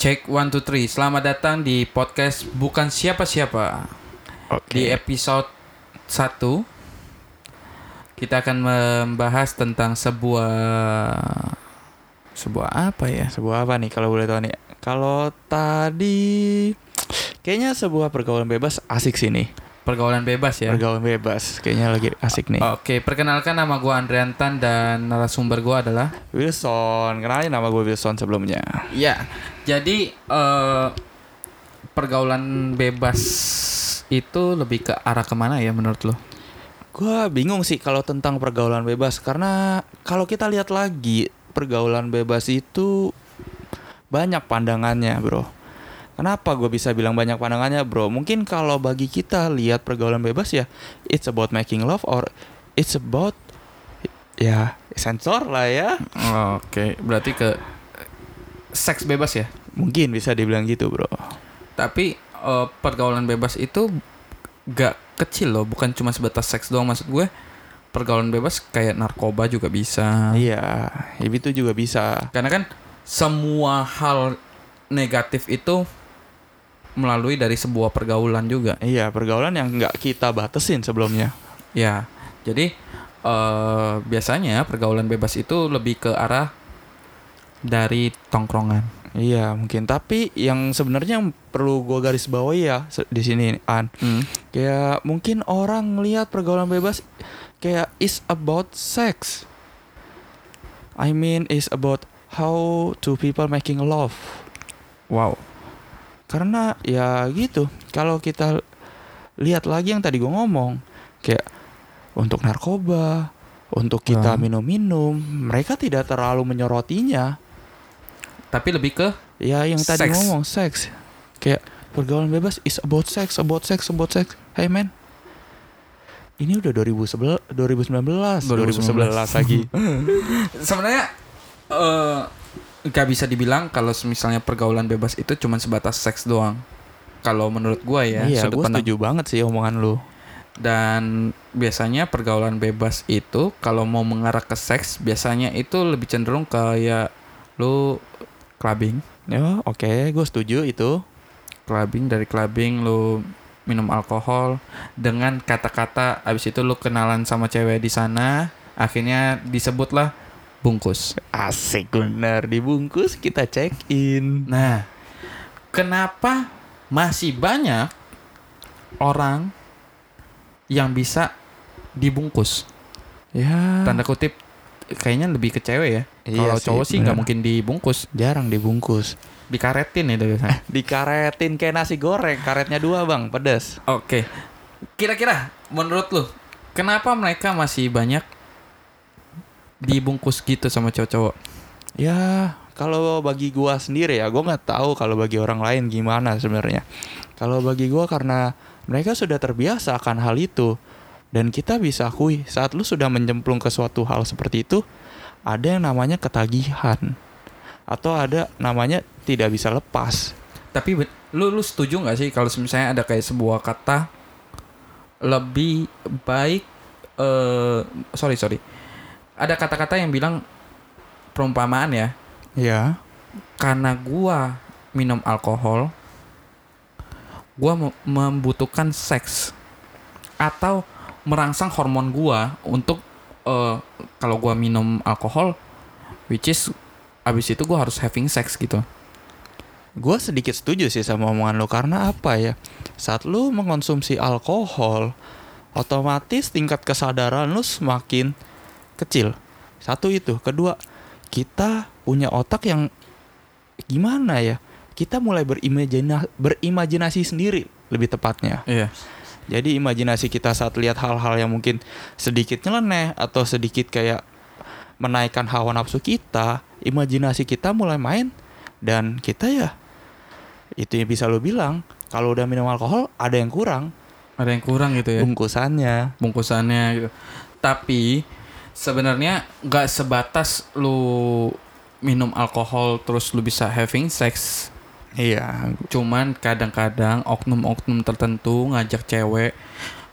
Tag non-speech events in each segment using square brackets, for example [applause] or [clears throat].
Cek one two three. Selamat datang di podcast bukan siapa-siapa. Oke. Di episode 1 kita akan membahas tentang sebuah sebuah apa ya? Sebuah apa nih kalau boleh tahu nih? Kalau tadi kayaknya sebuah pergaulan bebas asik sih nih. Pergaulan bebas ya. Pergaulan bebas kayaknya lagi asik nih. Oke, perkenalkan nama gua Andrian Tan dan narasumber gua adalah Wilson, kenalin nama gue Wilson sebelumnya. Ya, jadi eh, pergaulan bebas itu lebih ke arah ke mana ya menurut lo? Gue bingung sih kalau tentang pergaulan bebas karena kalau kita lihat lagi pergaulan bebas itu banyak pandangannya, bro. Kenapa gue bisa bilang banyak pandangannya, bro? Mungkin kalau bagi kita lihat pergaulan bebas ya, it's about making love or it's about ya sensor lah ya. Oke, berarti ke seks bebas ya. Mungkin bisa dibilang gitu, bro. Tapi eh, pergaulan bebas itu gak kecil loh, bukan cuma sebatas seks doang maksud gue. Pergaulan bebas kayak narkoba juga bisa. Iya, ya itu juga bisa. Karena kan semua hal negatif itu melalui dari sebuah pergaulan juga. Iya, pergaulan yang nggak kita batasin sebelumnya. Ya, jadi eh biasanya pergaulan bebas itu lebih ke arah dari tongkrongan. Iya, mungkin. Tapi yang sebenarnya perlu gue garis bawahi ya di sini, An. Hmm. Kayak mungkin orang ngelihat pergaulan bebas kayak is about sex. I mean is about how two people making love. Wow. Karena ya gitu. Kalau kita lihat lagi yang tadi gue ngomong, kayak untuk narkoba, untuk kita Hmm. minum-minum, mereka tidak terlalu menyorotinya. Tapi lebih ke Ya yang tadi Seks. ngomong seks. Kayak pergaulan bebas is about sex, about sex, about sex. Hey man. Ini udah 2011, 2019, 2011 lagi. sebenarnya eh nggak bisa dibilang kalau misalnya pergaulan bebas itu cuma sebatas seks doang. Kalau menurut gua ya, iya, sudut gue pandang. setuju banget sih omongan lu. Dan biasanya pergaulan bebas itu kalau mau mengarah ke seks, biasanya itu lebih cenderung kayak lu clubbing, Ya, oke, gue setuju itu. clubbing dari clubbing lu minum alkohol dengan kata-kata abis itu lu kenalan sama cewek di sana, akhirnya disebutlah bungkus. Asik bener dibungkus kita check in. Nah, kenapa masih banyak orang yang bisa dibungkus? Ya, Tanda kutip kayaknya lebih ke cewek ya. Iya Kalau sih, cowok sih nggak mungkin dibungkus, jarang dibungkus. dikaretin itu biasanya. Dikaretin kayak nasi goreng, karetnya dua bang, pedas. Oke. Kira-kira menurut lu kenapa mereka masih banyak dibungkus gitu sama cowok-cowok? Ya, kalau bagi gua sendiri ya, gua nggak tahu kalau bagi orang lain gimana sebenarnya. Kalau bagi gua karena mereka sudah terbiasa akan hal itu dan kita bisa akui saat lu sudah menyemplung ke suatu hal seperti itu, ada yang namanya ketagihan atau ada namanya tidak bisa lepas. Tapi lu lu setuju nggak sih kalau misalnya ada kayak sebuah kata lebih baik eh sorry sorry ada kata-kata yang bilang perumpamaan ya Ya. karena gua minum alkohol gua mem- membutuhkan seks atau merangsang hormon gua untuk eh, kalau gua minum alkohol which is abis itu gua harus having sex gitu Gue sedikit setuju sih sama omongan lo karena apa ya? Saat lu mengonsumsi alkohol, otomatis tingkat kesadaran lu semakin kecil. Satu itu, kedua kita punya otak yang gimana ya? Kita mulai berimajina berimajinasi sendiri lebih tepatnya. iya Jadi imajinasi kita saat lihat hal-hal yang mungkin sedikit nyeleneh atau sedikit kayak menaikkan hawa nafsu kita, imajinasi kita mulai main dan kita ya itu yang bisa lo bilang kalau udah minum alkohol ada yang kurang ada yang kurang gitu ya bungkusannya. bungkusannya gitu. Tapi sebenarnya nggak sebatas lu minum alkohol terus lu bisa having sex. Iya, Cuman kadang-kadang oknum-oknum tertentu ngajak cewek.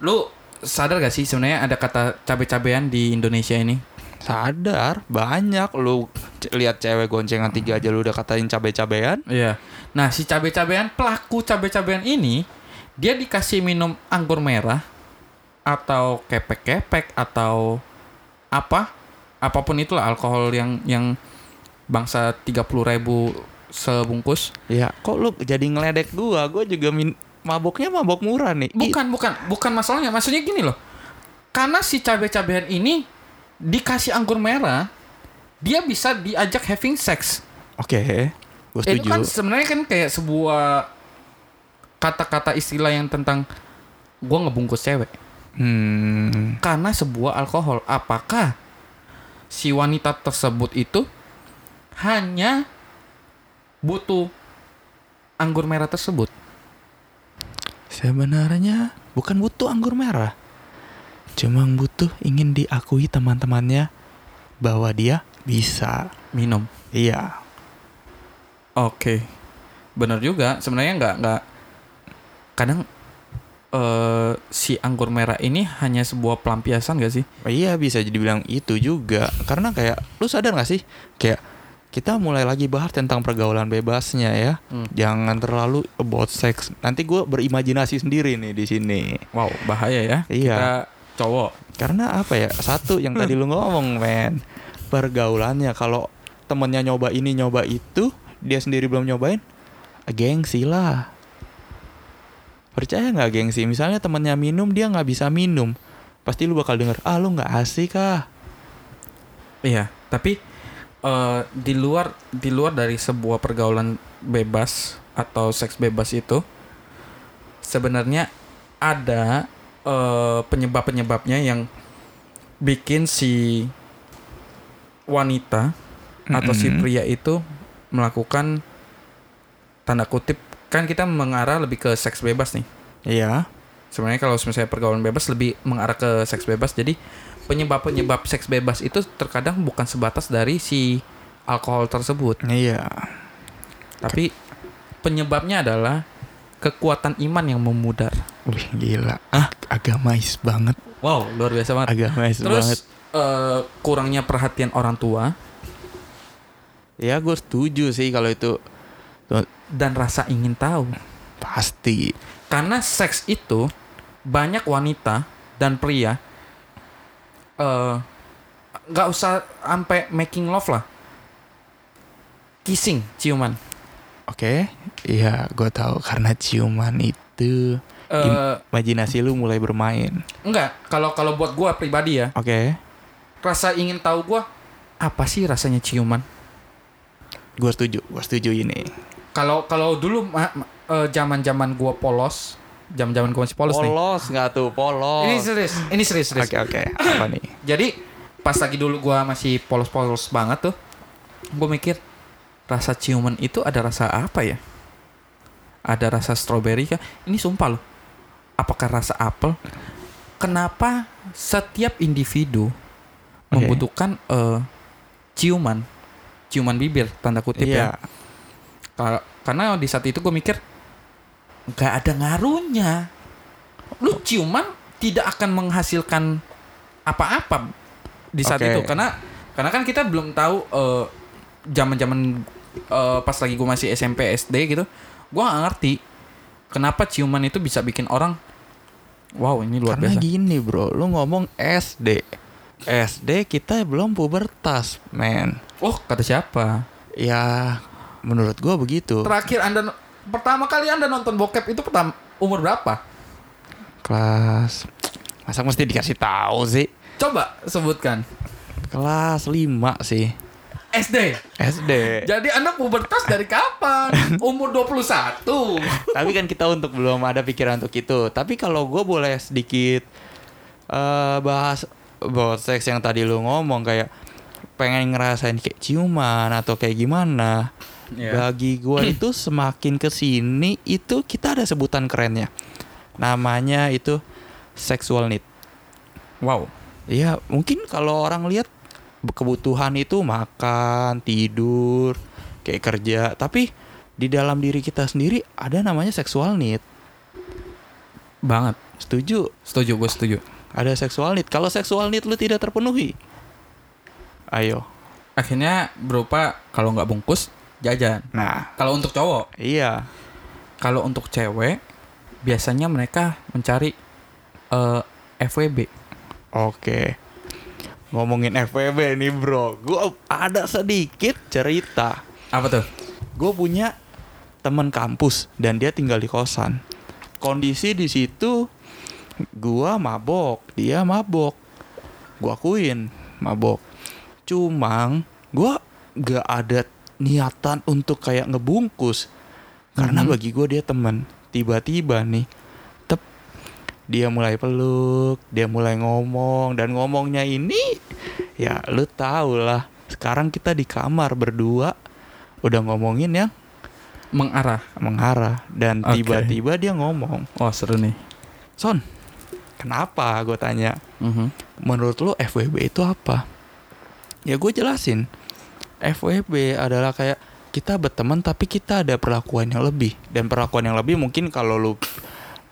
Lu sadar gak sih sebenarnya ada kata cabe-cabean di Indonesia ini? sadar banyak lu lihat cewek goncengan tiga aja lu udah katain cabe-cabean Iya. Nah, si cabe-cabean pelaku cabe-cabean ini dia dikasih minum anggur merah atau kepek-kepek atau apa? Apa pun itulah alkohol yang yang bangsa 30.000 ribu sebungkus. ya kok lu jadi ngeledek gua gua juga min maboknya mabok murah nih Ih, Bukan, bukan, bukan masalahnya. Maksudnya gini loh. Karena si cabe-cabean ini dikasih anggur merah, dia bisa diajak having sex. oke gua Itu kan sebenarnya kan kayak sebuah kata-kata istilah yang tentang gua ngebungkus cewek hmm karena sebuah alkohol. Apakah si wanita tersebut itu hanya butuh anggur merah tersebut? sebenarnya bukan butuh anggur merah cuma butuh ingin diakui teman-temannya bahwa dia bisa Minum. iya Oke, bener juga. Sebenarnya nggak nggak kadang eh si anggur merah ini hanya sebuah pelampiasan gak sih? Iya bisa jadi bilang itu juga Karena kayak Lu sadar gak sih Kayak Kita mulai lagi bahas tentang pergaulan bebasnya ya Hmm. Jangan terlalu about sex Nanti gue berimajinasi sendiri nih di sini Wow, bahaya ya. Iya. Kita cowok. Karena apa ya Satu yang tadi lu ngomong men Pergaulannya Kalau temennya nyoba ini nyoba itu Dia sendiri belum nyobain Gengsi lah Percaya nggak gengsi? Misalnya temennya minum Dia nggak bisa minum. Pasti lu bakal denger Ah lu nggak asik ah. Iya, tapi eh di luar di luar dari sebuah pergaulan bebas atau seks bebas itu sebenarnya ada eh, penyebab-penyebabnya yang bikin si wanita atau si pria itu melakukan tanda kutip kan kita mengarah lebih ke seks bebas nih. Iya Sebenarnya kalau misalnya pergaulan bebas lebih mengarah ke seks bebas. Jadi penyebab-penyebab seks bebas itu terkadang bukan sebatas dari si alkohol tersebut, Iya tapi penyebabnya adalah kekuatan iman yang memudar. Wih gila ah, Agamais banget Wow, luar biasa banget. Agamais banget Terus eh, kurangnya perhatian orang tua Ya gue setuju sih kalau itu dan rasa ingin tahu. Pasti Karena seks itu banyak wanita dan pria eh nggak usah sampai making love lah. Kissing, ciuman. Oke Iya gue tahu Karena ciuman itu Eh Imajinasi lu mulai bermain enggak, kalau kalau buat gua pribadi ya, Oke rasa ingin tahu gua apa sih rasanya ciuman? Gue setuju Gue setuju ini Kalau kalau dulu eh, zaman-zaman gua polos, zaman-zaman gua masih polos, nih. Polos nggak tuh Polos Ini serius, ini serius, serius. Oke oke Apa nih Jadi pas lagi dulu gua masih polos-polos banget tuh, gua mikir rasa ciuman itu ada rasa apa ya? Ada rasa stroberi kah? Ini sumpah loh. Apakah rasa apel? Kenapa setiap individu Oke. membutuhkan eh, ciuman, ciuman bibir tanda kutip Iya ya? Ka- Karena di saat itu gue mikir nggak ada ngaruhnya. Lu ciuman tidak akan menghasilkan apa-apa di saat Oke. itu karena karena kan kita belum tahu eh, zaman-zaman eh, pas lagi gue masih SMP SD gitu, gue nggak ngerti kenapa ciuman itu bisa bikin orang wow ini luar Karena biasa. gini bro Lu ngomong SD SD kita belum pubertas Men Oh kata siapa? Ya Menurut gue begitu Terakhir anda pertama kali anda nonton bokep itu pertama umur berapa? Kelas Masa mesti dikasih tahu sih Coba sebutkan. Kelas 5 sih SD. SD Jadi Anda pubertas dari kapan? [laughs] Umur 21. Tapi kan kita untuk belum ada pikiran untuk itu Tapi kalau gue boleh sedikit eh Bahas About seks yang tadi lu ngomong Kayak Pengen ngerasain kayak ciuman Atau kayak gimana Iya. Bagi gue [clears throat] itu semakin ke sini Itu kita ada sebutan kerennya Namanya itu Sexual need Wow. Iya, mungkin kalau orang lihat kebutuhan itu makan, tidur, kayak kerja, tapi di dalam diri kita sendiri ada namanya sexual need. Banget. Setuju? Setuju, gue setuju. Ada sexual need. Kalau sexual need lu tidak terpenuhi, ayo, Akhirnya berupa kalau nggak bungkus jajan. Nah, Kalau untuk cowok, iya. kalau untuk cewek biasanya mereka mencari eh, FWB. Oke. Ngomongin FWB nih bro, gue ada sedikit cerita. Apa tuh? Gue punya teman kampus dan dia tinggal di kosan. Kondisi di situ gua mabok, dia mabok. Gua akuin mabok. Cuma gua gak ada niatan untuk kayak ngebungkus. Karena Mhm. bagi gua dia teman. Tiba-tiba nih, tep dia mulai peluk, dia mulai ngomong dan ngomongnya ini ya lu tau lah. Sekarang kita di kamar berdua udah ngomongin yang Mengarah. mengarah dan Oke. tiba-tiba dia ngomong, Oh seru nih. Son, kenapa? Gue tanya. Mhm. Menurut lo FWB itu apa? Ya gue jelasin. FWB adalah kayak kita berteman tapi kita ada perlakuan yang lebih dan perlakuan yang lebih mungkin kalau lu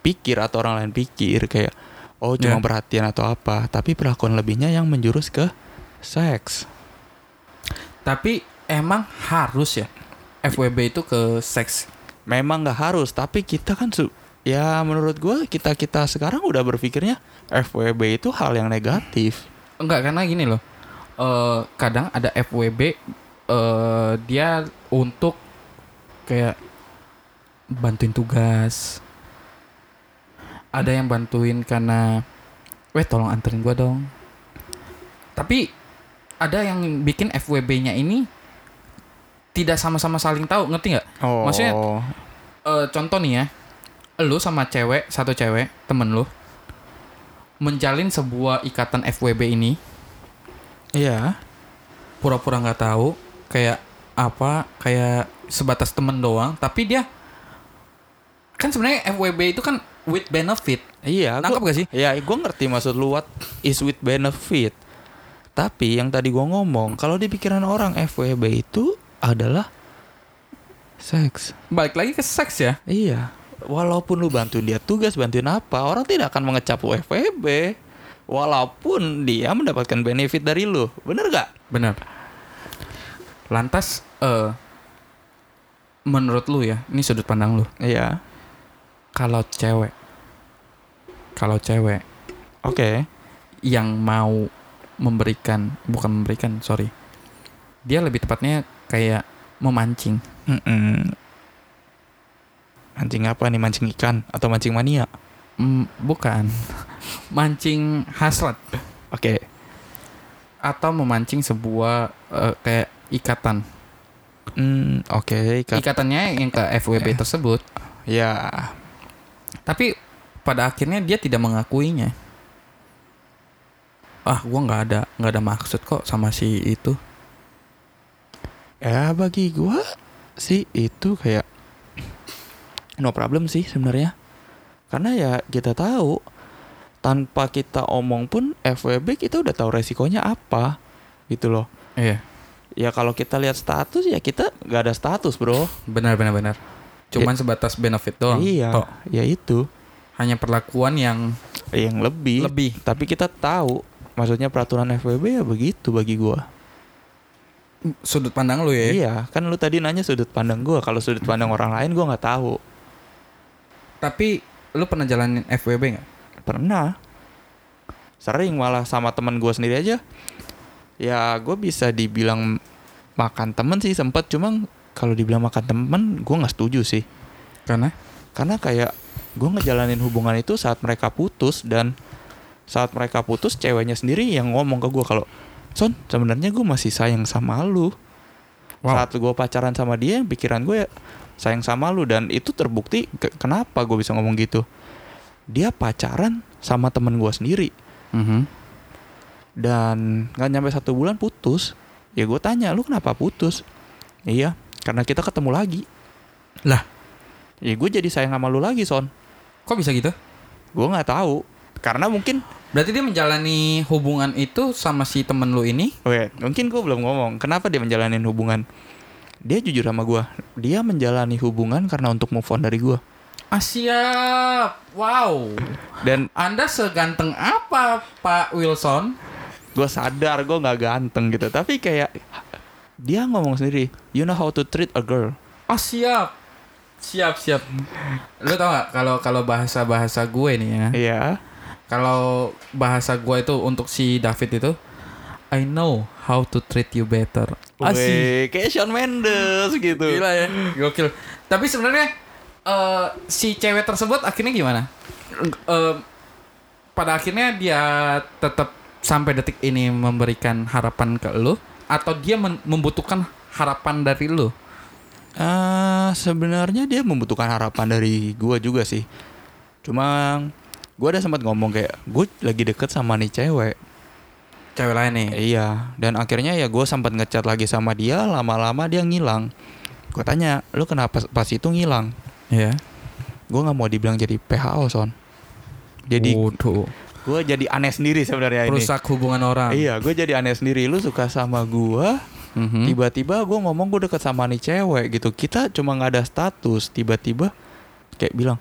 pikir atau orang lain pikir kayak oh cuma Ya. perhatian atau apa tapi perlakuan lebihnya yang menjurus ke seks Tapi emang harus ya FWB itu ke seks. memang nggak harus tapi kita kan su ya menurut gue kita kita sekarang udah berpikirnya FWB itu hal yang negatif Enggak karena gini loh. Eh kadang ada FWB eh dia untuk kayak bantuin tugas. Ada yang bantuin karena weh tolong anterin gua dong. Tapi ada yang bikin FWB-nya ini tidak sama-sama saling tahu, ngerti nggak? oh Maksudnya eh, contoh nih ya, lu sama cewek satu cewek temen lu menjalin sebuah ikatan FWB ini iya pura-pura nggak tahu kayak apa kayak sebatas temen doang tapi dia kan sebenarnya FWB itu kan with benefit iya nangkep gua- gak sih Ya, gue ngerti maksud lu what is with benefit. Tapi yang tadi gue ngomong, kalau di pikiran orang FWB itu adalah seks. balik lagi ke seks ya Iya. Walaupun lu bantuin dia tugas, bantuin apa, orang tidak akan mengecap lu. Walaupun dia mendapatkan benefit dari lu. Bener gak? benar lantas eh menurut lu ya ini sudut pandang lu Iya. kalau cewek kalau cewek Oke. yang mau memberikan bukan memberikan sorry dia lebih tepatnya kayak memancing Mm-mm. Mancing apa nih? Mancing ikan atau mancing mania? Hmm, bukan [laughs] mancing hasrat Oke. atau memancing sebuah eh, kayak ikatan Hmm, oke. ikat- ikatannya yang ke FWB tersebut Ya. tapi pada akhirnya dia tidak mengakuinya ah gua nggak ada nggak ada maksud kok sama si itu Ya bagi gua sih itu kayak no problem sih sebenarnya. Karena ya kita tahu tanpa kita omong pun FWB kita udah tahu resikonya apa gitu loh. iya Ya kalau kita lihat status ya kita nggak ada status bro. benar benar benar cuman sebatas benefit doang iya, Tok. ya itu hanya perlakuan yang yang lebih. lebih Tapi kita tahu maksudnya peraturan FWB ya begitu bagi gua. sudut pandang lu ya Iya, kan lu tadi nanya sudut pandang gua. Kalau sudut pandang orang lain gua nggak tahu. Tapi lu pernah jalanin FWB nggak Pernah. Sering malah sama teman gue sendiri aja. Ya gue bisa dibilang makan temen sih sempet. Cuma kalau dibilang makan temen gue nggak setuju sih. karena Karena kayak gue ngejalanin hubungan itu saat mereka putus dan saat mereka putus ceweknya sendiri yang ngomong ke gue kalau Son sebenarnya gue masih sayang sama lu. Wow. Saat gue pacaran sama dia pikiran gue ya sayang sama lu dan itu terbukti ke- kenapa gue bisa ngomong gitu. Dia pacaran sama temen gue sendiri. Mhm. dan nggak nyampe satu bulan putus. Ya gue tanya lu kenapa putus? Iya karena kita ketemu lagi. Lah. ya gue jadi sayang sama lu lagi son. Kok bisa gitu? Gue nggak tahu. Karena mungkin berarti dia menjalani hubungan itu sama si temen lu ini? Wait mungkin gue belum ngomong. Kenapa dia menjalani hubungan dia jujur sama gue dia menjalani hubungan karena untuk move on dari gue Ah siap. Wow. dan Anda seganteng apa Pak Wilson? gue sadar gue nggak ganteng gitu tapi kayak dia ngomong sendiri you know how to treat a girl Oh siap. Siap siap. Lu tau gak kalau kalau bahasa bahasa gue nih ya. iya Kalau bahasa gue itu untuk si David itu I know how to treat you better. Asik. Weh, kayak Shawn Mendes gitu Gila ya. Gokil. Tapi sebenarnya eh, si cewek tersebut akhirnya gimana? Eh, pada akhirnya dia tetap sampai detik ini memberikan harapan ke lu atau dia membutuhkan harapan dari lu? Ah, sebenarnya dia membutuhkan harapan dari gua juga sih. Cuma gua ada sempat ngomong kayak gue lagi deket sama nih cewek. Cewek lain nih. Iya, dan akhirnya ya gue sempat ngechat lagi sama dia, lama-lama dia ngilang. Gue tanya, lu kenapa pas itu ngilang? Iya. Gue nggak mau dibilang jadi PHO son. Jadi Waduh. gue jadi aneh sendiri sebenarnya ini. Rusak hubungan orang. Iya, gue jadi aneh sendiri. Lu suka sama gue, Mhm. tiba-tiba gue ngomong gue deket sama nih cewek gitu. Kita cuma nggak ada status, tiba-tiba kayak bilang,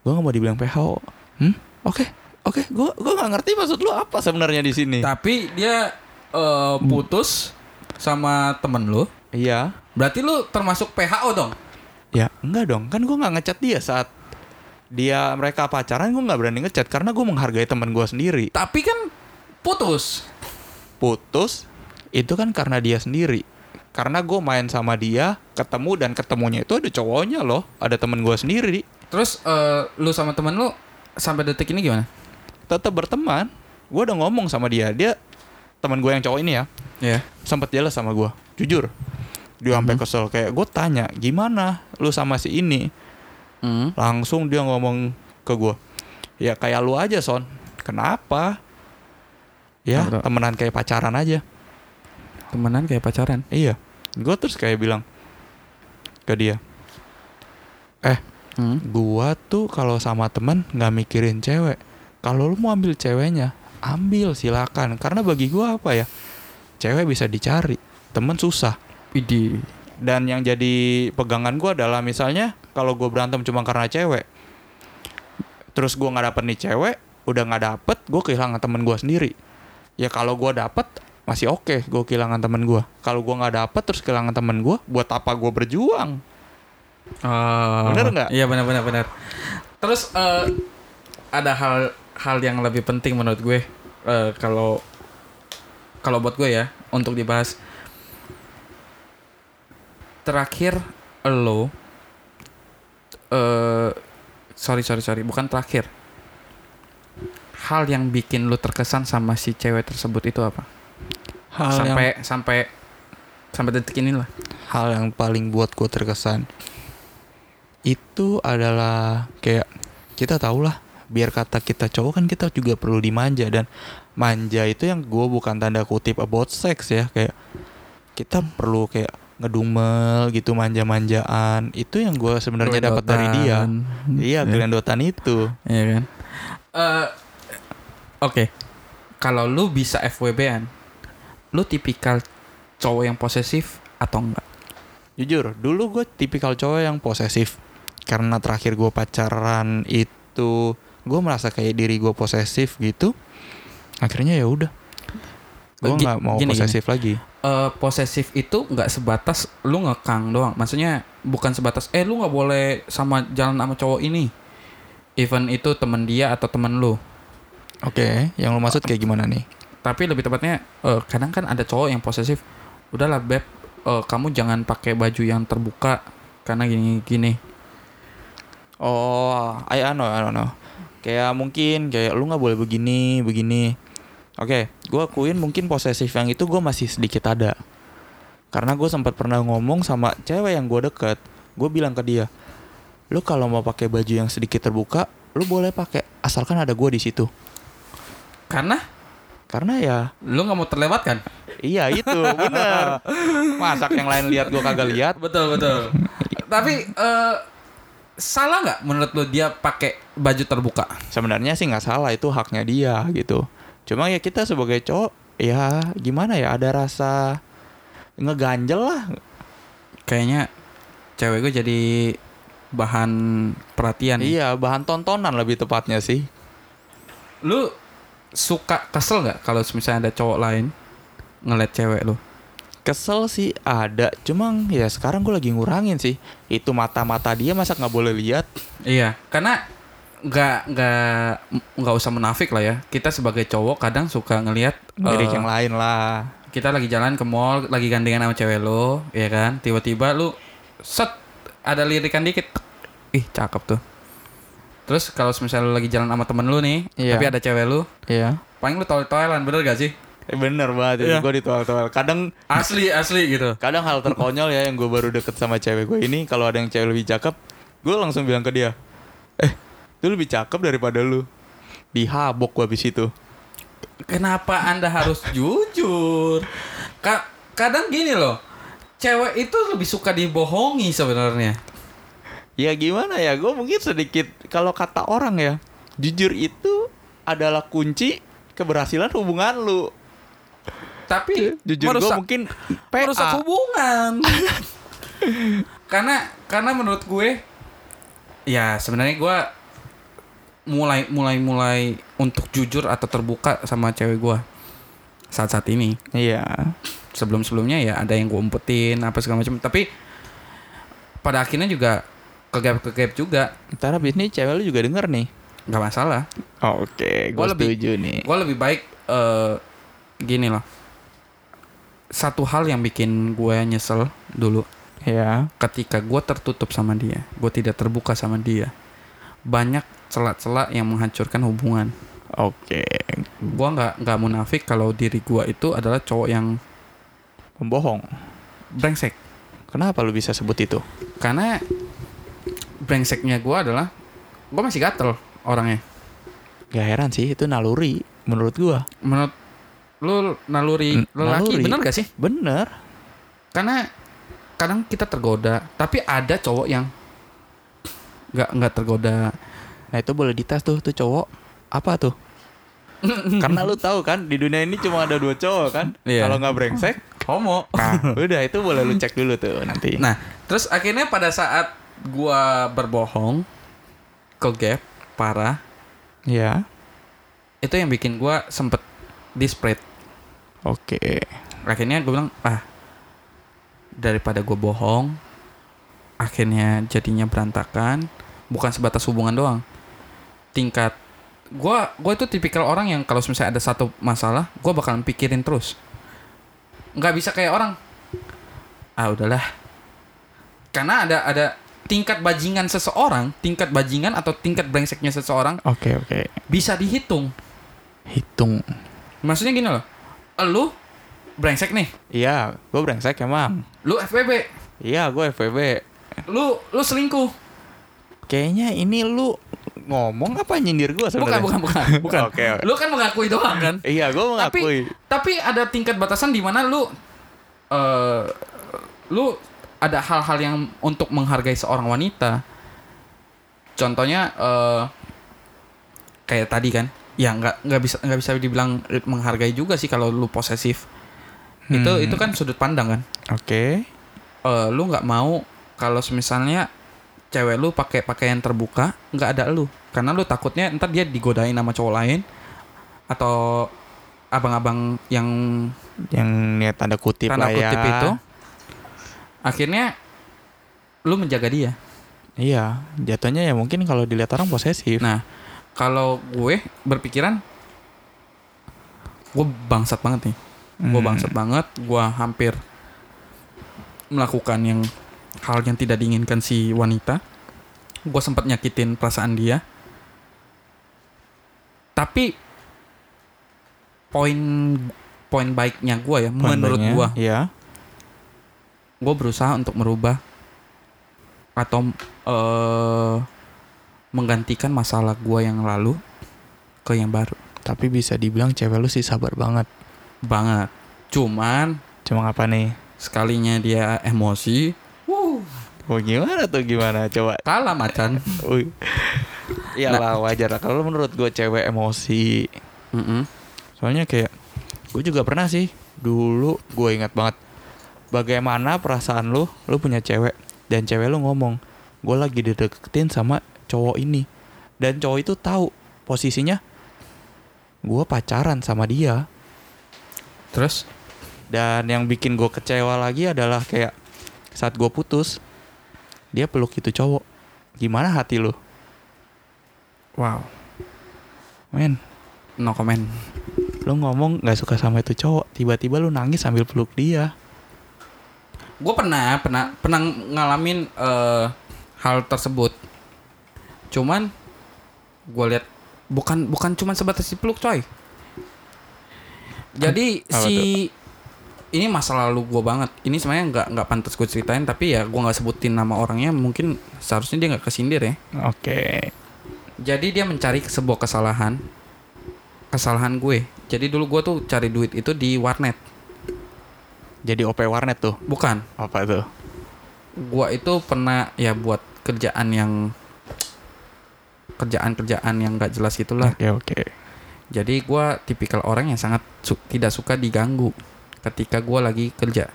gue nggak mau dibilang PHO. Hmm? Oke, oke. Gue gue nggak ngerti maksud lu apa sebenarnya di sini. Tapi dia eh, putus sama temen lu. Iya. Berarti lu termasuk PHO dong? Ya enggak dong, kan gue nggak ngechat dia saat dia mereka pacaran gue nggak berani ngechat karena gue menghargai teman gue sendiri. Tapi kan putus. Putus itu kan karena dia sendiri. Karena gue main sama dia, ketemu dan ketemunya itu ada cowoknya loh, ada temen gue sendiri. Terus eh, lu sama temen lu sampai detik ini gimana? Tetap berteman. Gue udah ngomong sama dia, dia teman gue yang cowok ini ya, Ya. sempat jelas sama gue, jujur. Dia sampai kesel kayak gue tanya, gimana lu sama si ini? Hmm. Langsung dia ngomong ke gue, ya kayak lu aja son. Kenapa? Ya tuh? temenan kayak pacaran aja. Temenan kayak pacaran. Iya. Gue terus kayak bilang ke dia, eh Hmm. gua tuh kalau sama temen nggak mikirin cewek. Kalau lu mau ambil ceweknya, ambil silakan. Karena bagi gua apa ya, cewek bisa dicari, temen susah. Widih. Dan yang jadi pegangan gua adalah misalnya kalau gua berantem cuma karena cewek, terus gua nggak dapet nih cewek, udah nggak dapet, gua kehilangan temen gua sendiri. Ya kalau gua dapet masih oke, gua kehilangan temen gua. Kalau gua nggak dapet terus kehilangan temen gua, buat apa gua berjuang? Oh. Bener nggak? Iya benar benar benar. Terus eh, ada hal hal yang lebih penting menurut gue eh, kalau kalau buat gue ya untuk dibahas. Terakhir lo eh sorry sorry sorry bukan terakhir. Hal yang bikin lo terkesan sama si cewek tersebut itu apa? Hal yang sampai sampai sampai detik ini lah. hal yang paling buat gue terkesan itu adalah kayak kita tahu lah biar kata kita cowok kan kita juga perlu dimanja dan manja itu yang gue bukan tanda kutip about sex ya. Kayak kita perlu kayak ngedumel gitu manja-manjaan. Itu yang gue sebenarnya dapat dari dia. Iya gelendotan itu. Iya kan? Eh, Oke, kalau lu bisa FWB-an, lu tipikal cowok yang posesif atau enggak? Jujur, dulu gue tipikal cowok yang posesif. Karena terakhir gue pacaran itu, gue merasa kayak diri gue posesif gitu. Akhirnya ya udah, gue nggak mau gini, posesif lagi. Eh, posesif itu nggak sebatas lu ngekang doang. Maksudnya bukan sebatas eh lu nggak boleh sama jalan sama cowok ini. Even itu temen dia atau temen lu. Oke, yang lo maksud kayak gimana nih? Tapi lebih tepatnya eh, kadang kan ada cowok yang posesif. Udahlah beb, eh, kamu jangan pakai baju yang terbuka karena gini gini. Oh, I, I know, I don't know. Kayak mungkin kayak lu nggak boleh begini, begini. Oke, gue akuin mungkin posesif yang itu gue masih sedikit ada. Karena gue sempat pernah ngomong sama cewek yang gue deket, gue bilang ke dia, lu kalau mau pakai baju yang sedikit terbuka, lu boleh pakai asalkan ada gue di situ. Karena Karena ya, lu nggak mau terlewatkan. iya itu bener. [laughs] Masak yang lain lihat gue kagak lihat. Betul betul. [laughs] Tapi eh, salah nggak menurut lu dia pakai baju terbuka? Sebenarnya sih nggak salah itu haknya dia gitu. Cuma ya kita sebagai cowok, ya gimana ya ada rasa ngeganjel lah Kayaknya cewek gue jadi bahan perhatian. Iya, bahan tontonan lebih tepatnya sih. Lu suka kesel nggak kalau misalnya ada cowok lain ngeliat cewek lu? Kesel sih ada, cuma ya sekarang gue lagi ngurangin sih. Itu mata-mata dia masa nggak boleh lihat? Iya, karena nggak nggak nggak usah menafik lah ya. Kita sebagai cowok kadang suka ngelihat Lirik eh, yang lain lah. kita lagi jalan ke mall, lagi gandengan sama cewek lo, ya kan? Tiba-tiba lu set ada lirikan dikit. Ih, cakep tuh. Terus kalau misalnya lu lagi jalan sama temen lu nih, Iya. tapi ada cewek lu, Iya. paling lu toel-toelan, bener gak sih? Eh, bener banget, Iya. gue ditoel-toel. Kadang Asli, asli gitu. kadang hal terkonyol ya yang gue baru deket sama cewek gue ini kalau ada yang cewek lebih cakep gue langsung bilang ke dia eh itu lebih cakep daripada lu dihabok gue habis itu Kenapa Anda harus jujur? Ka- kadang gini loh. Cewek itu lebih suka dibohongi sebenarnya. ya gimana ya gue mungkin sedikit kalau kata orang ya jujur itu adalah kunci keberhasilan hubungan lu Tapi jujur gue merusak, mungkin merusak hubungan. [laughs] karena karena menurut gue ya sebenarnya gue mulai mulai mulai untuk jujur atau terbuka sama cewek gue saat saat ini. Iya. Sebelum sebelumnya ya ada yang gue umpetin apa segala macam. Tapi pada akhirnya juga kegap kegap juga. Ntar abis ini cewek lu juga denger nih. Nggak masalah. Oke gue Gua lebih- setuju nih. gue lebih baik eh gini loh satu hal yang bikin gue nyesel dulu. Ya ketika gue tertutup sama dia gue tidak terbuka sama dia banyak celah-celah yang menghancurkan hubungan. Oke. Gue nggak nggak munafik kalau diri gue itu adalah cowok yang pembohong. Brengsek. Kenapa lu bisa sebut itu? Karena brengseknya gue adalah gue masih gatel orangnya. Gak heran sih itu naluri menurut gua. menurut lu naluri lelaki naluri. bener gak sih Bener. karena kadang kita tergoda tapi ada cowok yang nggak nggak tergoda Nah itu boleh dites tuh tuh cowok apa tuh? [laughs] Karena lu tahu kan di dunia ini cuma ada dua cowok kan. Iya. Kalau nggak brengsek, homo nah [laughs] udah itu boleh lu cek dulu tuh nanti. Nah, terus akhirnya pada saat gua berbohong ke gap parah, ya, itu yang bikin gua sempet dispread. oke. Akhirnya gue bilang, ah daripada gue bohong, akhirnya jadinya berantakan, bukan sebatas hubungan doang. Tingkat gua gua itu tipikal orang yang kalau misalnya ada satu masalah, gua bakalan pikirin terus. Nggak bisa kayak orang. Ah udahlah. Karena ada ada tingkat bajingan seseorang, tingkat bajingan atau tingkat brengseknya seseorang Oke oke. bisa dihitung. Hitung. Maksudnya gini loh. Lu brengsek nih. Iya, gue brengsek emang. Lu FBB. Iya, gue FVB. Lu lu selingkuh. Kayaknya ini lu ngomong apa nyindir gue Bukan, sebenarnya? bukan, bukan, [laughs] bukan. Oke, oke. Lu kan mengakui doang kan? Iya, gue Tapi mengakui. tapi ada tingkat batasan di mana lu eh lu ada hal-hal yang untuk menghargai seorang wanita. Contohnya eh kayak tadi kan, ya nggak nggak bisa nggak bisa dibilang menghargai juga sih kalau lu posesif. Itu Hmm. itu kan sudut pandang kan. Oke. Eh lu nggak mau kalau misalnya cewek lu pakai pakaian terbuka nggak ada lu karena lu takutnya ntar dia digodain sama cowok lain atau abang-abang yang Yang niat tanda kutip tanda lah ya. kutip itu akhirnya lu menjaga dia Iya, jatuhnya ya mungkin kalau dilihat orang posesif. nah kalau gue berpikiran gue bangsat banget nih. Gue Hmm. bangsat banget. Gue hampir melakukan yang hal yang tidak diinginkan si wanita. Gue sempat nyakitin perasaan dia. Tapi poin poin baiknya gue ya menurut Pandangnya, gue. ya. gue berusaha untuk merubah atau eh menggantikan masalah gue yang lalu ke yang baru Tapi bisa dibilang cewek lu sih sabar banget. banget cuman Cuma apa nih? sekalinya dia emosi wuh, Oh gimana tuh gimana? Coba. kalah macan. [laughs] Iyalah wajar lah. Kalau menurut gue cewek emosi. Mm-mm. Soalnya kayak gue juga pernah sih. Dulu gue ingat banget. Bagaimana perasaan lu? Lu punya cewek dan cewek lu ngomong, gue lagi dideketin sama cowok ini. Dan cowok itu tahu posisinya gue pacaran sama dia. terus Dan yang bikin gue kecewa lagi adalah kayak saat gue putus, dia peluk itu cowok. Gimana hati lu? Wow. Men, No comment. lu ngomong nggak suka sama itu cowok, tiba-tiba lu nangis sambil peluk dia. Gue pernah pernah pernah ngalamin eh, hal tersebut. Cuman gue lihat bukan bukan cuman sebatas dipeluk coy. Jadi Apa si ini masa lalu gue banget. Ini sebenarnya nggak nggak pantas gue ceritain tapi ya gue nggak sebutin nama orangnya. Mungkin seharusnya dia nggak kesindir ya. Oke. Jadi dia mencari sebuah kesalahan kesalahan gue. Jadi dulu gue tuh cari duit itu di warnet. Jadi OP warnet tuh. Bukan. Apa tuh? Gua itu pernah ya buat kerjaan yang kerjaan-kerjaan yang gak jelas itulah. Oke oke. Jadi gua tipikal orang yang sangat su- tidak suka diganggu ketika gua lagi kerja.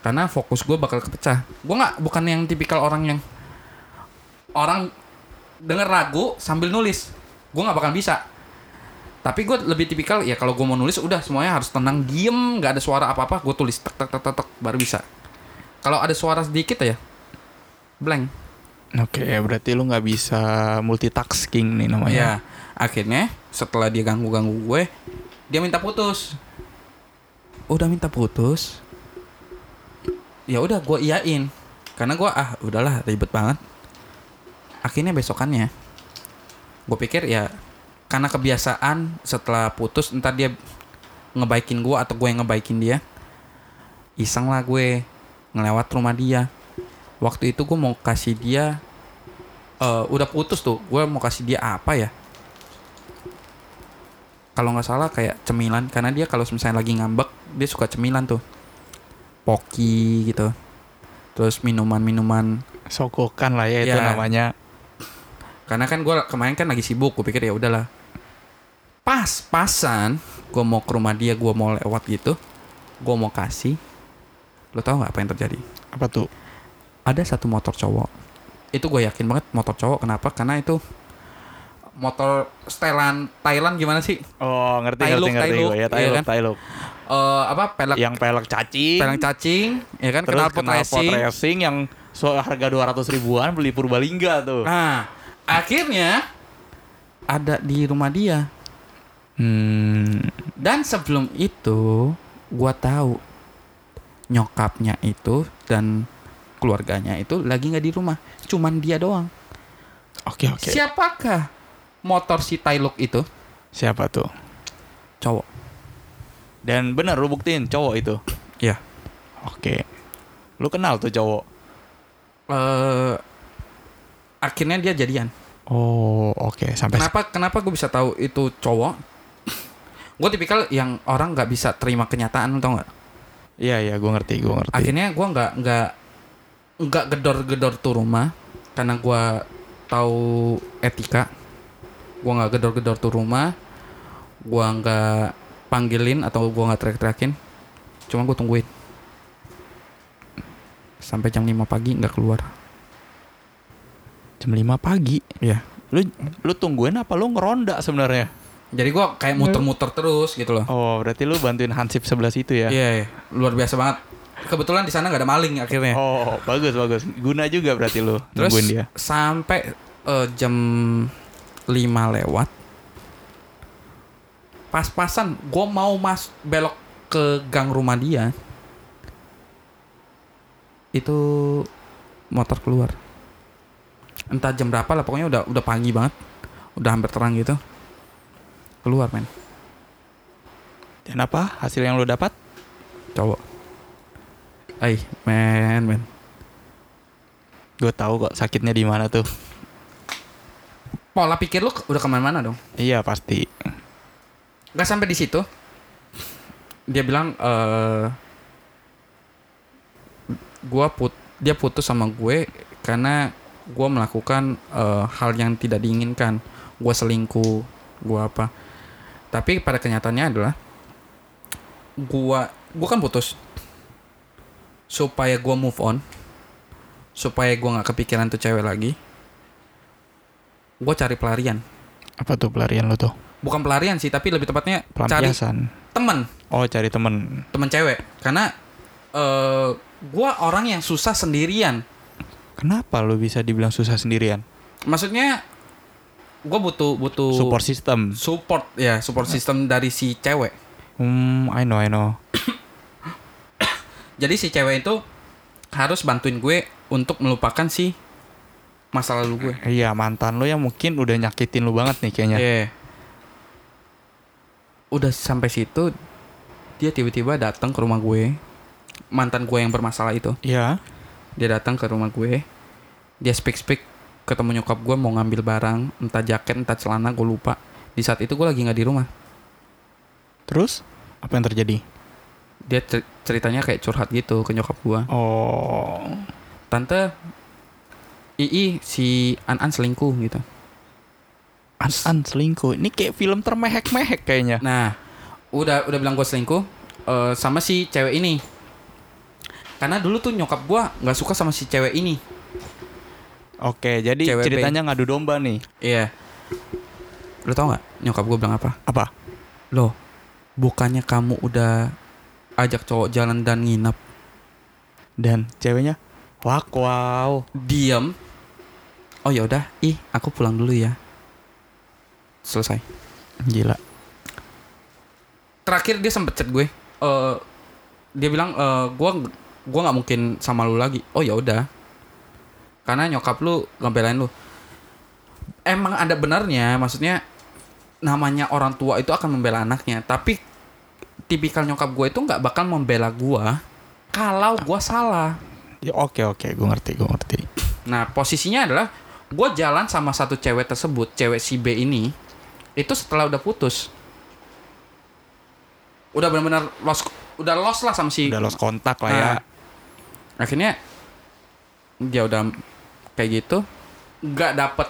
Karena fokus gue bakal kepecah. Gua nggak bukan yang tipikal orang yang orang denger lagu sambil nulis. Gua nggak bakal bisa. Tapi gue lebih tipikal ya kalau gue mau nulis udah semuanya harus tenang, diem, nggak ada suara apa-apa, gue tulis tek tek tek tek tek, baru bisa. Kalau ada suara sedikit ya blank. Oke, berarti lu nggak bisa multitasking nih namanya. Ya, akhirnya setelah dia ganggu-ganggu gue, dia minta putus. Udah minta putus. Ya udah gue iyain. Karena gue ah udahlah ribet banget. Akhirnya besokannya gue pikir ya karena kebiasaan setelah putus entar dia ngebaikin gue atau gue yang ngebaikin dia. Iseng lah gue ngelewat rumah dia. Waktu itu gue mau kasih dia eh, udah putus tuh gue mau kasih dia apa ya? Kalau nggak salah kayak cemilan karena dia kalau misalnya lagi ngambek dia suka cemilan tuh. Poki gitu. Terus minuman-minuman. Sokokan lah ya itu Ya. namanya. karena kan gue kemarin kan lagi sibuk gue pikir ya udahlah. Pas pasan gue mau ke rumah dia gue mau lewat gitu gue mau kasih. Lo tau nggak apa yang terjadi? Apa tuh? Ada satu motor cowok itu gue yakin banget motor cowok kenapa karena itu motor setelan Thailand gimana sih Oh, ngerti Tailuk, ngerti ngerti gue ya, iya tailuk, kan? tailuk. Eh, apa pelek Yang pelek cacing. pelek cacing ya kan terus kenal knalpot racing racing yang so harga 200 ribuan beli Purbalingga tuh. nah akhirnya ada di rumah dia Hmm. dan sebelum itu gua tahu nyokapnya itu dan keluarganya itu lagi nggak di rumah cuman dia doang Oke oke. siapakah motor si Tailuk itu Siapa tuh? cowok Dan bener lu buktiin cowok itu. Iya. Oke. Lu kenal tuh cowok. eh akhirnya dia jadian Oh, oke. Sampai kenapa kenapa gue bisa tahu itu cowok gue tipikal yang orang nggak bisa terima kenyataan tau nggak Iya iya, gue ngerti, gue ngerti. akhirnya gue nggak nggak nggak gedor-gedor tuh rumah karena gue tahu etika gue nggak gedor-gedor tuh rumah gue nggak panggilin atau gue nggak teriak-teriakin cuma gue tungguin sampai jam 5 pagi nggak keluar jam 5 pagi. Iya. Lu lu tungguin apa lu ngeronda sebenarnya? jadi gue kayak muter-muter terus gitu loh Oh, berarti lu bantuin Hansip sebelah situ ya? iya iya. luar biasa banget kebetulan di sana nggak ada maling akhirnya. Oh, bagus bagus. Guna juga berarti lu terus nungguin dia. sampai eh, jam 5 lewat pas-pasan gue mau mas belok ke gang rumah dia. Itu motor keluar. Entah jam berapa lah pokoknya udah udah pagi banget. Udah hampir terang gitu. Keluar men. Dan apa hasil yang lu dapat? cowok Ay, men men Gue tahu kok sakitnya di mana tuh. pola pikir lu udah ke mana-mana dong? Iya pasti. nggak sampai di situ. Dia bilang eh gua put dia putus sama gue karena gua melakukan eh, hal yang tidak diinginkan. Gua selingkuh gua apa. Tapi pada kenyataannya adalah gua gua kan putus supaya gua move on supaya gua nggak kepikiran tuh cewek lagi gua cari pelarian Apa tuh pelarian lu tuh? bukan pelarian sih tapi lebih tepatnya cari temen Oh, cari temen. temen cewek karena eh gue orang yang susah sendirian Kenapa lu bisa dibilang susah sendirian? maksudnya gue butuh butuh Support system. support ya support system dari si cewek Hmm, I know, I know. [coughs] jadi si cewek itu harus bantuin gue untuk melupakan si masa lalu gue Iya, mantan lu yang mungkin udah nyakitin lu banget nih kayaknya. Iya. Udah sampai situ dia tiba-tiba datang ke rumah gue. Mantan gue yang bermasalah itu. Iya. Dia datang ke rumah gue. Dia speak-speak ketemu nyokap gue mau ngambil barang, entah jaket, entah celana, gue lupa. Di saat itu gue lagi nggak di rumah. Terus apa yang terjadi? Dia cer- ceritanya kayak curhat gitu ke nyokap gue. Oh. Tante, Ii si An-An selingkuh gitu. An-an selingkuh. Ini kayak film termehek-mehek kayaknya. Nah, udah udah bilang gue selingkuh eh, sama si cewek ini. Karena dulu tuh nyokap gue nggak suka sama si cewek ini. Oke, jadi Cewek ceritanya ngadu domba nih. Iya. Lo tau nggak nyokap gue bilang apa? Apa? Loh, bukannya kamu udah ajak cowok jalan dan nginep, Dan ceweknya Wak wow. diem. Oh ya udah, ih aku pulang dulu ya. Selesai. Gila. Terakhir dia sempet chat gue. Eh, dia bilang eh gue gua nggak mungkin sama lu lagi. Oh ya udah. Karena nyokap lu ngebelain lu. Emang ada benarnya, maksudnya namanya orang tua itu akan membela anaknya, tapi tipikal nyokap gue itu nggak bakal membela gue kalau gue salah. Ya, oke oke, gue ngerti, gue ngerti. Nah posisinya adalah gue jalan sama satu cewek tersebut, cewek si B ini, itu setelah udah putus, udah benar-benar lost, udah lost lah sama si. Udah lost kontak lah ya. Nah, akhirnya dia udah kayak gitu, nggak dapet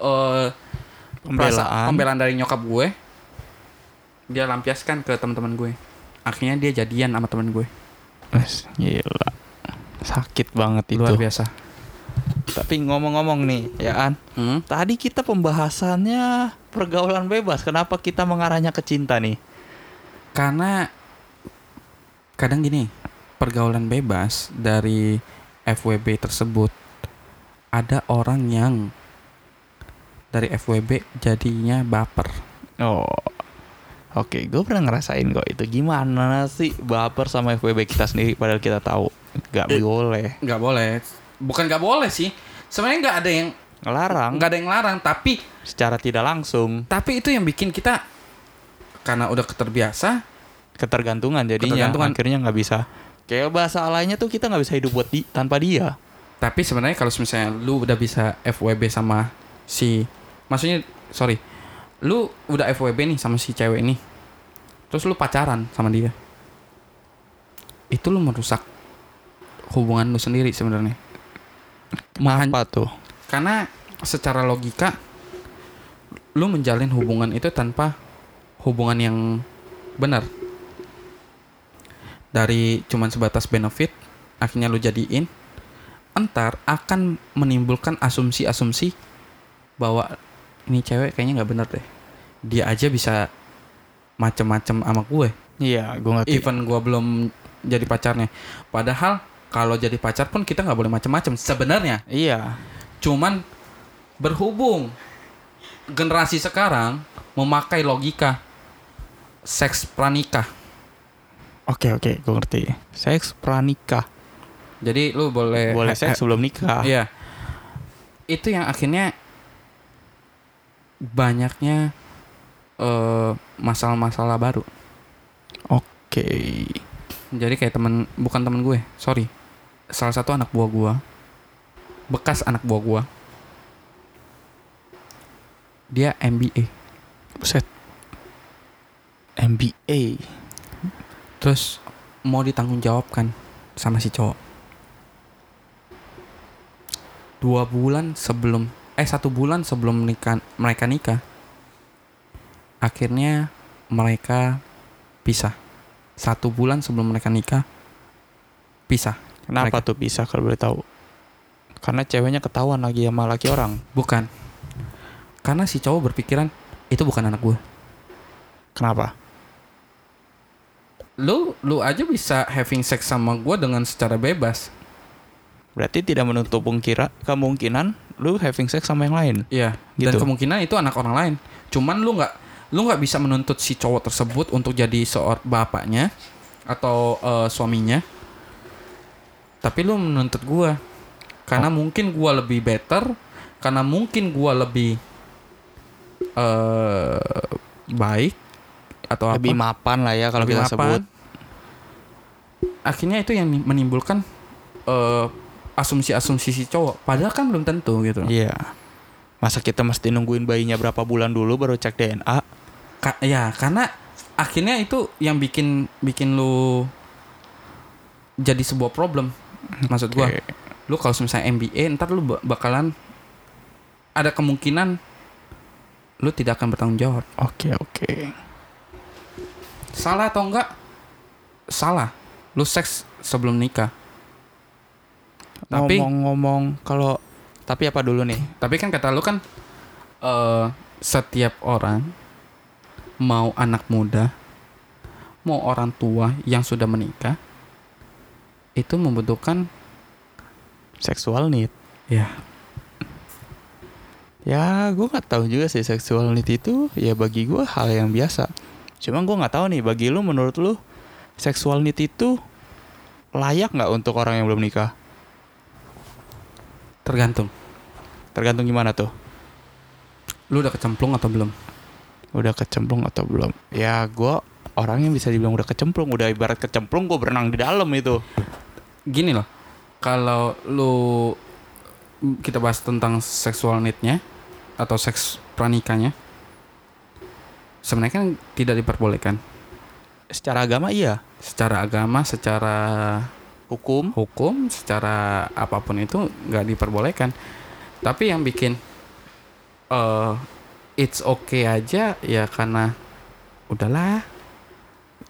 perasa- Pembelaan. pembelaan dari nyokap gue, dia lampiaskan ke teman-teman gue. Akhirnya dia jadian sama teman gue. Wes, Gila. Sakit banget itu. Luar biasa. Tapi ngomong-ngomong nih, ya An. Hmm? Tadi kita pembahasannya pergaulan bebas. Kenapa kita mengarahnya ke cinta nih? Karena kadang gini, pergaulan bebas dari FWB tersebut ada orang yang dari FWB jadinya baper. Oh. Oke, gue pernah ngerasain kok itu. Gimana sih baper sama FWB kita sendiri padahal kita tahu nggak Eh. boleh. Nggak boleh. Bukan nggak boleh sih. Sebenarnya nggak ada yang Ngelarang nggak ada yang larang, tapi secara tidak langsung tapi itu yang bikin kita karena udah keterbiasa ketergantungan jadinya Ketergantungan. akhirnya nggak bisa. Kayak bahasa lainnya tuh kita nggak bisa hidup buat di, tanpa dia. Tapi sebenarnya kalau misalnya lu udah bisa FWB sama si maksudnya sorry, lu udah FWB nih sama si cewek ini. Terus lu pacaran sama dia. Itu lu merusak hubungan lu sendiri sebenarnya. Mahan- Apa tuh? Karena secara logika lu menjalin hubungan itu tanpa hubungan yang benar. Dari cuman sebatas benefit akhirnya lu jadiin entar akan menimbulkan asumsi-asumsi bahwa ini cewek kayaknya nggak bener deh. Dia aja bisa macem-macem sama gue. Iya, gue ngerti. Even gue belum jadi pacarnya. Padahal kalau jadi pacar pun kita nggak boleh macem-macem sebenarnya. Iya. Cuman berhubung generasi sekarang memakai logika seks pranikah. Oke oke, gue ngerti. Seks pranikah. Jadi lu boleh Boleh eh, seks sebelum nikah. Iya. Itu yang akhirnya banyaknya eh, masalah-masalah baru. Oke. Jadi kayak temen bukan temen gue, sorry. Salah satu anak buah gue, bekas anak buah gue, dia MBA. Buset. MBA. Terus mau ditanggung jawabkan sama si cowok. Dua bulan sebelum, eh satu bulan sebelum nikah, mereka nikah, akhirnya mereka pisah. Satu bulan sebelum mereka nikah, pisah. Kenapa tuh bisa kalau boleh tahu? Karena ceweknya ketahuan lagi sama laki orang. Bukan. Karena si cowok berpikiran itu bukan anak gue. Kenapa? lu lu aja bisa having sex sama gua dengan secara bebas. Berarti tidak menutup kemungkinan lu having sex sama yang lain. Iya. Dan Gitu. kemungkinan itu anak orang lain. Cuman lu nggak lu nggak bisa menuntut si cowok tersebut untuk jadi seorang bapaknya atau eh, suaminya. Tapi lu menuntut gua karena mungkin gua lebih better, karena mungkin gua lebih eh baik atau Lebih apa. mapan lah ya kalau kita mapan. sebut. Akhirnya itu yang menimbulkan eh, asumsi-asumsi si cowok. Padahal kan belum tentu gitu. Iya. Masa kita mesti nungguin bayinya berapa bulan dulu baru cek DNA? Ka- ya karena akhirnya itu yang bikin bikin lu jadi sebuah problem maksud gua lu kalau misalnya MBA ntar lu ba- bakalan ada kemungkinan lu tidak akan bertanggung jawab Oke, oke. salah atau enggak salah lu seks sebelum nikah Tapi- ngomong-ngomong kalau tapi apa dulu nih? tapi kan kata lu kan eh setiap orang mau anak muda mau orang tua yang sudah menikah itu membutuhkan Seksual need. ya Ya, gue nggak tahu juga sih seksual need itu ya bagi gue hal yang biasa. Cuma gue nggak tahu nih bagi lu menurut lu seksual need itu layak nggak untuk orang yang belum nikah? Tergantung Tergantung gimana tuh. lu udah kecemplung atau belum Udah kecemplung atau belum? Ya, gue orang yang bisa dibilang udah kecemplung, udah ibarat kecemplung gue berenang di dalam itu. gini loh kalau lu kita bahas tentang seksual need-nya atau seks pranikahnya sebenarnya kan tidak diperbolehkan Secara agama iya, secara agama secara hukum. Hukum secara apa pun itu nggak diperbolehkan. Tapi yang bikin eh it's okay aja ya karena udahlah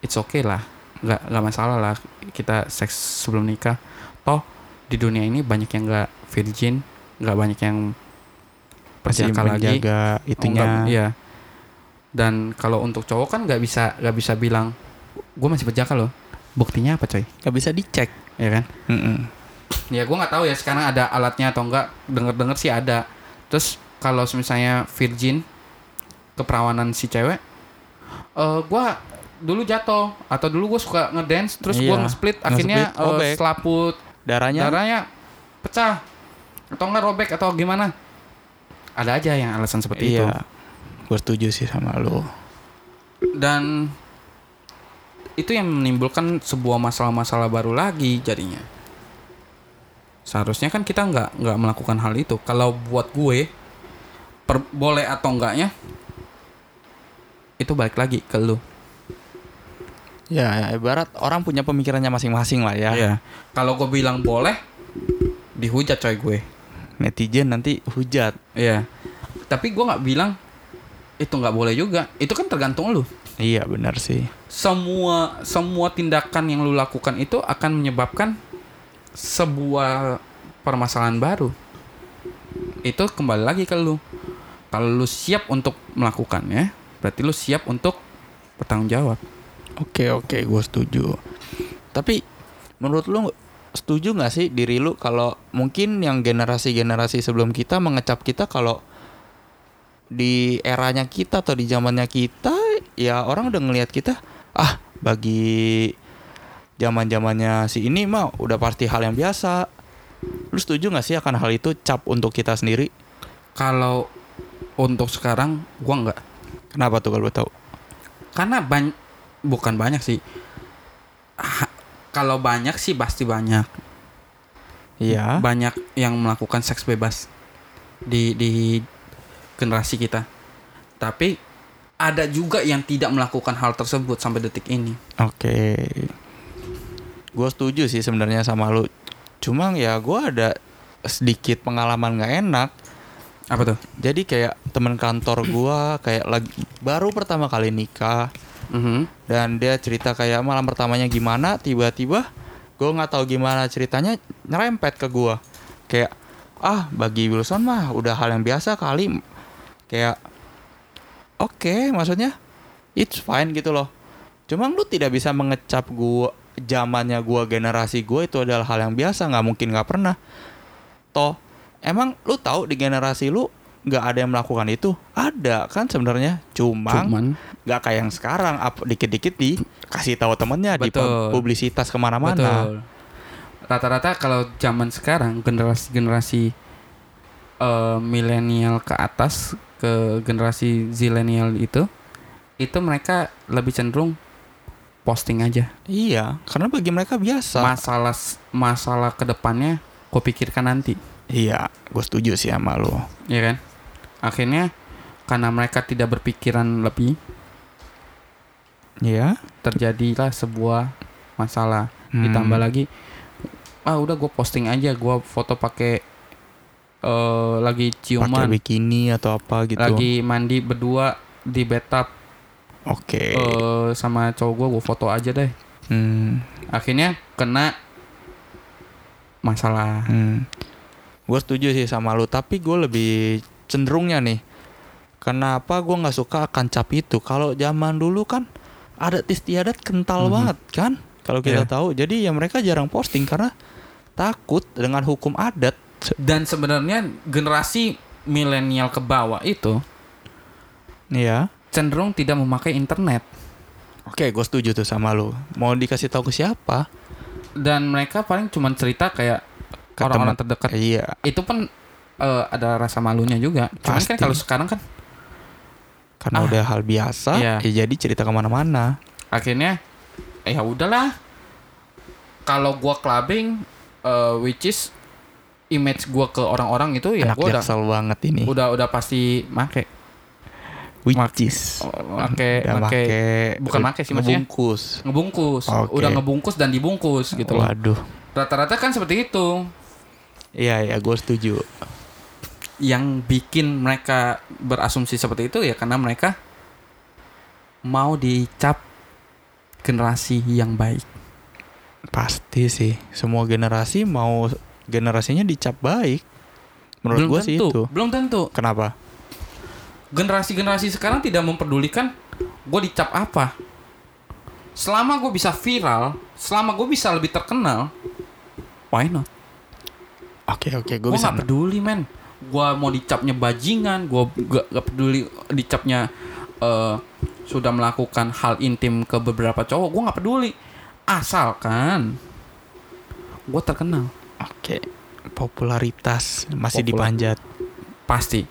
it's okay lah. Nggak nggak masalah lah kita seks sebelum nikah. Toh di dunia ini banyak yang nggak virgin nggak banyak yang perjaka lagi. menjaga Oh, itunya. nggak- iya. Dan kalau untuk cowok kan nggak bisa nggak bisa bilang gue masih perjaka loh buktinya apa coy Gak bisa dicek. ya kan Mm-mm. Ya gue nggak tahu ya sekarang ada alatnya atau enggak. Dengar-dengar sih ada. Terus kalau misalnya virgin keperawanan si cewek, eh gue dulu jatuh atau dulu gue suka ngedance terus gue Iya, nge-split akhirnya nge-split, robek. eh, selaput Darahnya darahnya pecah atau enggak robek atau gimana? Ada aja yang alasan seperti itu. iya. Gue setuju sih sama lu. Dan itu yang menimbulkan sebuah masalah-masalah baru lagi jadinya. Seharusnya kan kita nggak nggak melakukan hal itu. Kalau buat gue, per, boleh atau enggaknya, itu balik lagi ke lu. Ya, ibarat orang punya pemikirannya masing-masing lah ya. Iya. Kalau gue bilang boleh, dihujat coy gue. Netizen nanti hujat. Iya. Tapi gue nggak bilang itu nggak boleh juga. Itu kan tergantung lu. Iya benar sih. semua semua tindakan yang lu lakukan itu akan menyebabkan sebuah permasalahan baru. Itu kembali lagi ke lu. Kalau lu siap untuk melakukannya, berarti lu siap untuk bertanggung jawab. Oke oke, gue setuju. Tapi menurut lu setuju nggak sih diri lu kalau mungkin yang generasi-generasi sebelum kita mengecap kita kalau di eranya kita atau di zamannya kita ya orang udah ngelihat kita ah bagi zaman zamannya si ini mah udah pasti hal yang biasa. Lu setuju nggak sih akan hal itu cap untuk kita sendiri? Kalau untuk sekarang gua nggak. Kenapa tuh kalau tahu? Karena banyak bukan banyak sih. Ha- kalau banyak sih pasti banyak. Iya. banyak yang melakukan seks bebas di di generasi kita. Tapi ada juga yang tidak melakukan hal tersebut sampai detik ini. Oke. Gue setuju sih sebenarnya sama lu. Cuma ya gue ada sedikit pengalaman nggak enak. Apa tuh? Jadi kayak temen kantor gue kayak lagi baru pertama kali nikah Mhm. dan dia cerita kayak malam pertamanya gimana tiba-tiba gue nggak tahu gimana ceritanya nyerempet ke gue kayak ah bagi Wilson mah udah hal yang biasa kali kayak oke maksudnya it's fine gitu loh Cuma lu tidak bisa mengecap gua zamannya gua generasi gua itu adalah hal yang biasa, nggak mungkin nggak pernah. Toh, emang lu tahu di generasi lu nggak ada yang melakukan itu? Ada kan sebenarnya. Cuma Cuman nggak kayak yang sekarang, up dikit-dikit dikasih tahu temennya di publisitas ke mana-mana. Rata-rata kalau zaman sekarang generasi-generasi eh, milenial ke atas ke generasi zilenial itu itu mereka lebih cenderung posting aja. Iya, karena bagi mereka biasa. Masalah masalah ke depannya gue pikirkan nanti. iya, gue setuju sih sama lu. ya kan akhirnya karena mereka tidak berpikiran lebih Iya. terjadilah sebuah masalah Hmm. ditambah lagi ah udah gue posting aja gue foto pakai eh lagi pakai ciuman bikini atau apa gitu. lagi mandi berdua di bathtub Oke. eh sama cowok gue gue foto aja deh Hmm. akhirnya kena masalah Hmm. Gue setuju sih sama lu, tapi gue lebih cenderungnya nih. Kenapa gue nggak suka akan cap itu? Kalau zaman dulu kan adat istiadat kental Mhm. banget kan? Kalau kita Iya. tahu, jadi ya mereka jarang posting karena takut dengan hukum adat. Dan sebenarnya generasi milenial ke bawah itu Iya. cenderung tidak memakai internet Oke, gue setuju tuh sama lu. Mau dikasih tahu ke siapa? dan mereka paling cuma cerita kayak Ke orang-orang teman- terdekat Iya. itu pun eh, ada rasa malunya juga cuman Pasti. kan kalau sekarang kan Karena Ah. udah hal biasa, Iya. ya jadi cerita ke mana-mana. akhirnya eh, ya udahlah kalau gua clubbing eh, which is image gua ke orang-orang itu ya gua udah banget ini. udah udah pasti make Which is. make Udah make make- bukan make sih maksudnya. ngebungkus. ngebungkus Oke. udah ngebungkus dan dibungkus gitu loh Waduh. rata-rata kan seperti itu Iya, ya, gue setuju. yang bikin mereka berasumsi seperti itu ya karena mereka mau dicap generasi yang baik. Pasti sih. Semua generasi mau generasinya dicap baik. Menurut gue sih tentu, itu. belum tentu. Kenapa? Generasi-generasi sekarang tidak memperdulikan gue dicap apa. Selama gue bisa viral, selama gue bisa lebih terkenal, why not? Oke, oke, gue Gue bisa. gak peduli men. Gue mau dicapnya bajingan, gue gak, gak peduli dicapnya eh, sudah melakukan hal intim ke beberapa cowok, gue gak peduli. Asalkan gue terkenal, Oke. Popularitas masih Popular. dipanjat. pasti.